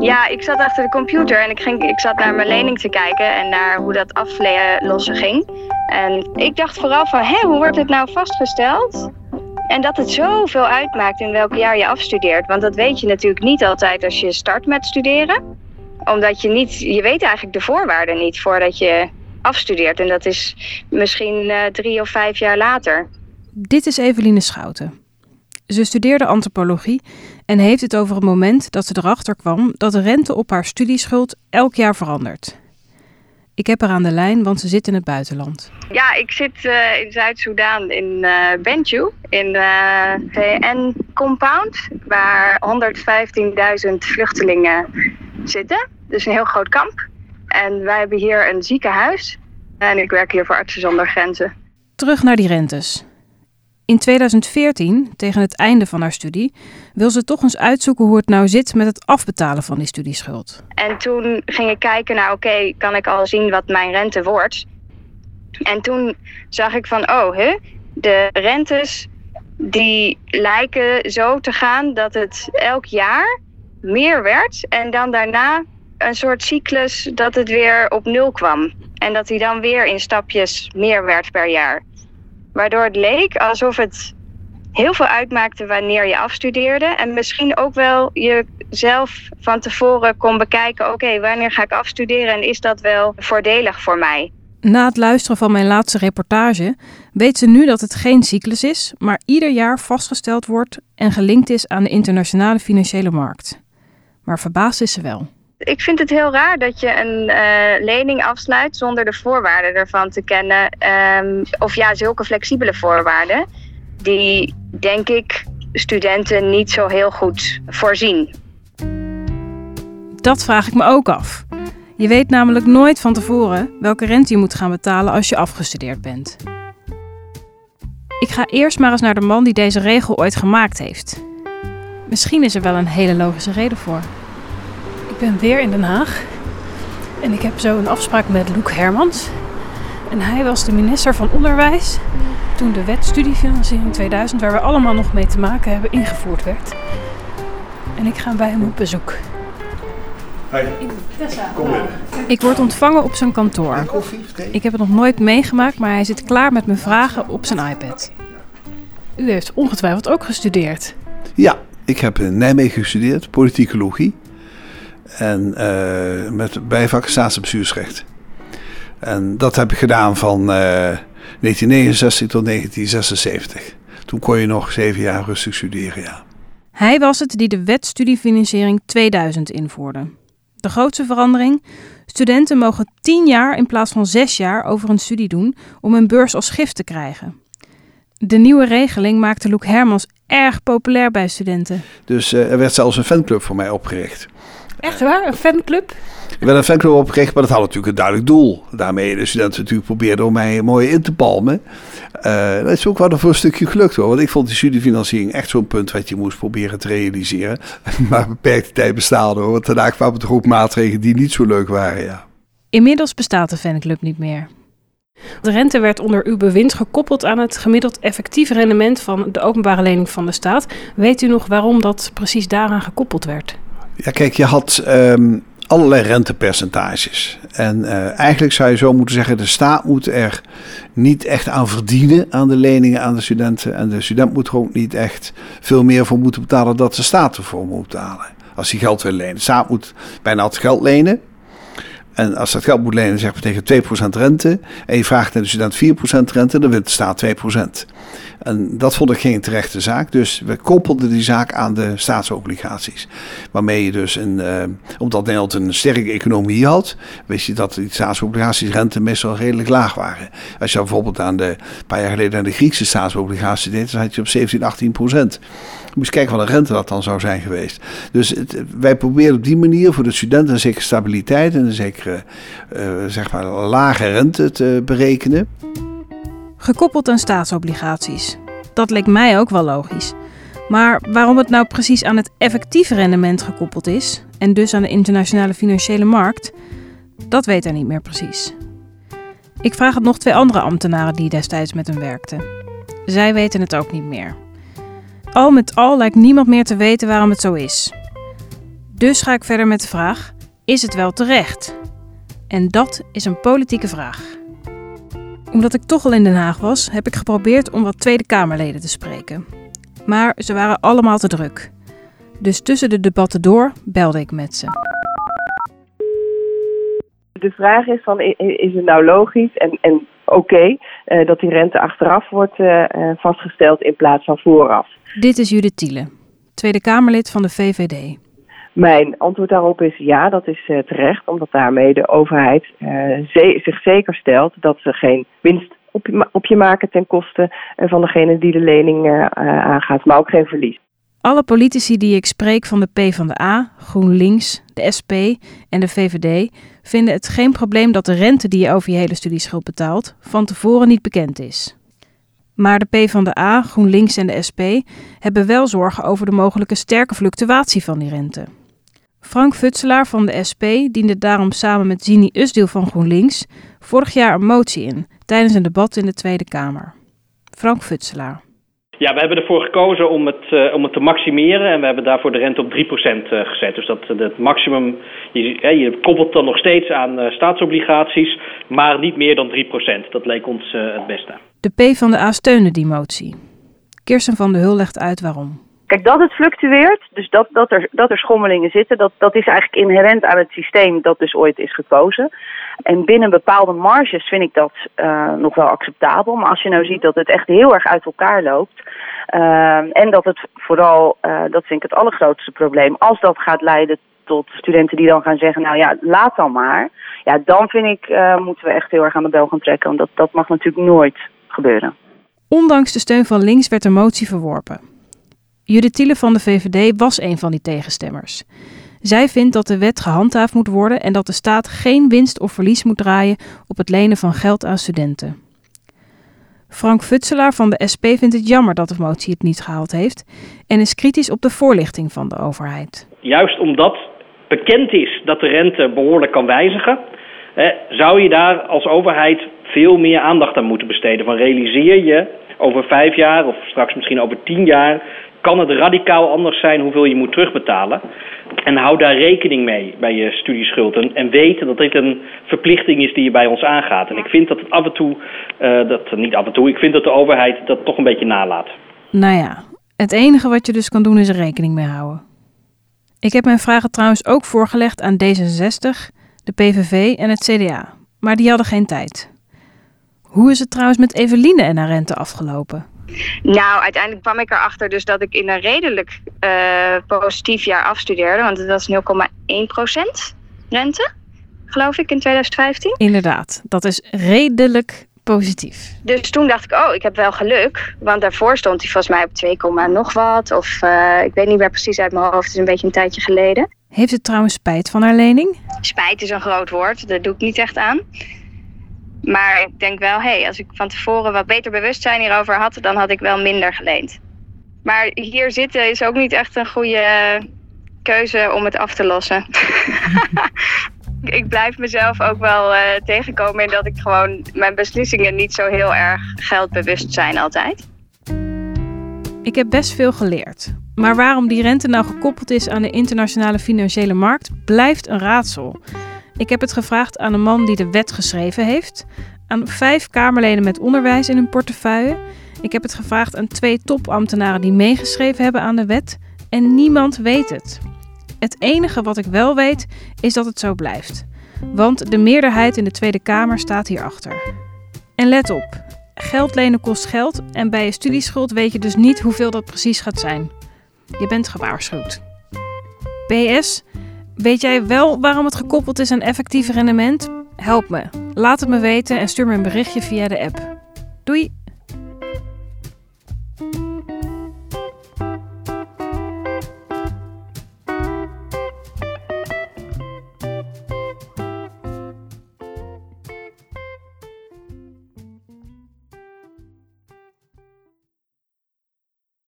Ja, ik zat achter de computer en ik, ging, ik zat naar mijn lening te kijken en naar hoe dat aflossen ging. En ik dacht vooral van, hé, hoe wordt het nou vastgesteld? En dat het zoveel uitmaakt in welk jaar je afstudeert. Want dat weet je natuurlijk niet altijd als je start met studeren. Omdat je niet, je weet eigenlijk de voorwaarden niet voordat je afstudeert. En dat is misschien uh, drie of vijf jaar later. Dit is Eveline Schouten. Ze studeerde antropologie en heeft het over het moment dat ze erachter kwam dat de rente op haar studieschuld elk jaar verandert. Ik heb haar aan de lijn, want ze zit in het buitenland. Ja, ik zit uh, in Zuid-Soedan in uh, Bentiu, in de uh, VN-compound, waar 115.000 vluchtelingen zitten. Dus een heel groot kamp. En wij hebben hier een ziekenhuis. En ik werk hier voor Artsen zonder Grenzen. Terug naar die rentes. In 2014, tegen het einde van haar studie, wil ze toch eens uitzoeken hoe het nou zit met het afbetalen van die studieschuld. En toen ging ik kijken naar, oké, kan ik al zien wat mijn rente wordt? En toen zag ik van, oh, hè, de rentes die lijken zo te gaan dat het elk jaar meer werd en dan daarna een soort cyclus dat het weer op nul kwam. En dat hij dan weer in stapjes meer werd per jaar. Waardoor het leek alsof het heel veel uitmaakte wanneer je afstudeerde. En misschien ook wel jezelf van tevoren kon bekijken: oké, wanneer ga ik afstuderen en is dat wel voordelig voor mij? Na het luisteren van mijn laatste reportage weet ze nu dat het geen cyclus is, maar ieder jaar vastgesteld wordt en gelinkt is aan de internationale financiële markt. Maar verbaasd is ze wel. Ik vind het heel raar dat je een uh, lening afsluit zonder de voorwaarden ervan te kennen. Um, of ja, zulke flexibele voorwaarden. Die, denk ik, studenten niet zo heel goed voorzien. Dat vraag ik me ook af. Je weet namelijk nooit van tevoren welke rente je moet gaan betalen als je afgestudeerd bent. Ik ga eerst maar eens naar de man die deze regel ooit gemaakt heeft. Misschien is er wel een hele logische reden voor. Ik ben weer in Den Haag. En ik heb zo een afspraak met Loek Hermans. En hij was de minister van Onderwijs toen de wet studiefinanciering 2000, waar we allemaal nog mee te maken hebben, ingevoerd werd. En ik ga bij hem op bezoek. Hey. Kom binnen. Ik word ontvangen op zijn kantoor. Ik heb het nog nooit meegemaakt, maar hij zit klaar met mijn vragen op zijn iPad. U heeft ongetwijfeld ook gestudeerd. Ja, ik heb in Nijmegen gestudeerd, politicologie. En uh, met bijvak staats- en dat heb ik gedaan van uh, 1969 tot 1976. Toen kon je nog zeven jaar rustig studeren, ja. Hij was het die de wet studiefinanciering 2000 invoerde. De grootste verandering? Studenten mogen 10 jaar in plaats van 6 jaar over een studie doen om een beurs als gift te krijgen. De nieuwe regeling maakte Loek Hermans erg populair bij studenten. Dus uh, er werd zelfs een fanclub voor mij opgericht. Echt waar? Een fanclub? Er werd een fanclub opgericht, maar dat had natuurlijk een duidelijk doel. Daarmee de studenten natuurlijk probeerden om mij mooi in te palmen. Uh, dat is ook wel voor een stukje gelukt hoor. Want ik vond die studiefinanciering echt zo'n punt wat je moest proberen te realiseren. maar beperkte tijd bestaande hoor. Want daarna kwamen er ook maatregelen die niet zo leuk waren. Ja. Inmiddels bestaat de fanclub niet meer. De rente werd onder uw bewind gekoppeld aan het gemiddeld effectief rendement van de openbare lening van de staat. Weet u nog waarom dat precies daaraan gekoppeld werd? Ja, kijk, je had um, allerlei rentepercentages. En uh, eigenlijk zou je zo moeten zeggen: de staat moet er niet echt aan verdienen aan de leningen aan de studenten. En de student moet er ook niet echt veel meer voor moeten betalen dat de staat ervoor moet betalen. Als hij geld wil lenen. De staat moet bijna altijd geld lenen. En als dat geld moet lenen, zeg maar tegen 2% rente. En je vraagt aan de student 4% rente, dan wint de staat 2%. En dat vond ik geen terechte zaak. Dus we koppelden die zaak aan de staatsobligaties. Waarmee je dus, een, uh, omdat Nederland een sterke economie had, wist je dat die staatsobligaties rente meestal redelijk laag waren. Als je bijvoorbeeld aan de, een paar jaar geleden aan de Griekse staatsobligaties deed, dan had je op 17, 18 procent. Moest kijken wat de rente dat dan zou zijn geweest. Dus wij proberen op die manier voor de studenten een zekere stabiliteit en een zekere uh, zeg maar, lage rente te berekenen. Gekoppeld aan staatsobligaties. Dat leek mij ook wel logisch. Maar waarom het nou precies aan het effectieve rendement gekoppeld is, en dus aan de internationale financiële markt, dat weet hij niet meer precies. Ik vraag het nog twee andere ambtenaren die destijds met hem werkten. Zij weten het ook niet meer. Al met al lijkt niemand meer te weten waarom het zo is. Dus ga ik verder met de vraag: is het wel terecht? En dat is een politieke vraag. Omdat ik toch al in Den Haag was, heb ik geprobeerd om wat Tweede Kamerleden te spreken. Maar ze waren allemaal te druk. Dus tussen de debatten door belde ik met ze. De vraag is van, is het nou logisch en, en oké uh, dat die rente achteraf wordt uh, vastgesteld in plaats van vooraf? Dit is Judith Tiele, Tweede Kamerlid van de VVD. Mijn antwoord daarop is ja, dat is uh, terecht, omdat daarmee de overheid ze zich zeker stelt dat ze geen winst op je, op je maken ten koste van degene die de lening aangaat, maar ook geen verlies. Alle politici die ik spreek van de PvdA, GroenLinks, de SP en de VVD vinden het geen probleem dat de rente die je over je hele studieschuld betaalt van tevoren niet bekend is. Maar de PvdA, GroenLinks en de SP hebben wel zorgen over de mogelijke sterke fluctuatie van die rente. Frank Futselaar van de SP diende daarom samen met Zini Usdeel van GroenLinks vorig jaar een motie in tijdens een debat in de Tweede Kamer. Frank Futselaar. Ja, we hebben ervoor gekozen om het, uh, om het te maximeren en we hebben daarvoor de rente op 3% uh, eh, gezet. Dus dat het maximum, je, je, koppelt dan nog steeds aan uh, staatsobligaties, maar niet meer dan 3%. Dat leek ons het beste. De P van de A steunde die motie. Kirsten van de Hul legt uit waarom. Kijk, dat het fluctueert, dus dat, dat, er, dat er schommelingen zitten, dat, dat is eigenlijk inherent aan het systeem dat dus ooit is gekozen. En binnen bepaalde marges vind ik dat uh, nog wel acceptabel. Maar als je nou ziet dat het echt heel erg uit elkaar loopt. Uh, en dat het vooral, uh, dat vind ik het allergrootste probleem, als dat gaat leiden tot studenten die dan gaan zeggen, nou ja, laat dan maar. Ja, dan vind ik, moeten we echt heel erg aan de bel gaan trekken. Want dat, dat mag natuurlijk nooit gebeuren. Ondanks de steun van links werd de motie verworpen. Judith Thiele van de VVD was een van die tegenstemmers. Zij vindt dat de wet gehandhaafd moet worden en dat de staat geen winst of verlies moet draaien op het lenen van geld aan studenten. Frank Futselaar van de SP vindt het jammer dat de motie het niet gehaald heeft en is kritisch op de voorlichting van de overheid. Juist omdat bekend is dat de rente behoorlijk kan wijzigen, zou je daar als overheid veel meer aandacht aan moeten besteden. Van realiseer je over vijf jaar of straks misschien over tien jaar kan het radicaal anders zijn hoeveel je moet terugbetalen. En hou daar rekening mee bij je studieschuld. En, en weet dat dit een verplichting is die je bij ons aangaat. En ik vind dat het af en toe, uh, dat, niet af en toe, ik vind dat de overheid dat toch een beetje nalaat. Nou ja, het enige wat je dus kan doen is er rekening mee houden. Ik heb mijn vragen trouwens ook voorgelegd aan D66, de PVV en het CDA. Maar die hadden geen tijd. Hoe is het trouwens met Eveline en haar rente afgelopen? Nou, uiteindelijk kwam ik erachter dus dat ik in een redelijk uh, positief jaar afstudeerde. Want het was 0,1% rente, geloof ik, in 2015. Inderdaad, dat is redelijk positief. Dus toen dacht ik, oh, ik heb wel geluk. Want daarvoor stond hij volgens mij op 2, nog wat. Of uh, ik weet niet meer precies uit mijn hoofd. Het is een beetje een tijdje geleden. Heeft het trouwens spijt van haar lening? Spijt is een groot woord. Daar doe ik niet echt aan. Maar ik denk wel, hé, hey, als ik van tevoren wat beter bewustzijn hierover had, dan had ik wel minder geleend. Maar hier zitten is ook niet echt een goede keuze om het af te lossen. ik blijf mezelf ook wel uh, tegenkomen in dat ik gewoon mijn beslissingen niet zo heel erg geldbewust zijn altijd. Ik heb best veel geleerd. Maar waarom die rente nou gekoppeld is aan de internationale financiële markt, blijft een raadsel. Ik heb het gevraagd aan een man die de wet geschreven heeft, aan vijf Kamerleden met onderwijs in hun portefeuille. Ik heb het gevraagd aan twee topambtenaren die meegeschreven hebben aan de wet en niemand weet het. Het enige wat ik wel weet is dat het zo blijft. Want de meerderheid in de Tweede Kamer staat hierachter. En let op, geld lenen kost geld en bij je studieschuld weet je dus niet hoeveel dat precies gaat zijn. Je bent gewaarschuwd. PS, Weet jij wel waarom het gekoppeld is aan effectief rendement? Help me. Laat het me weten en stuur me een berichtje via de app. Doei!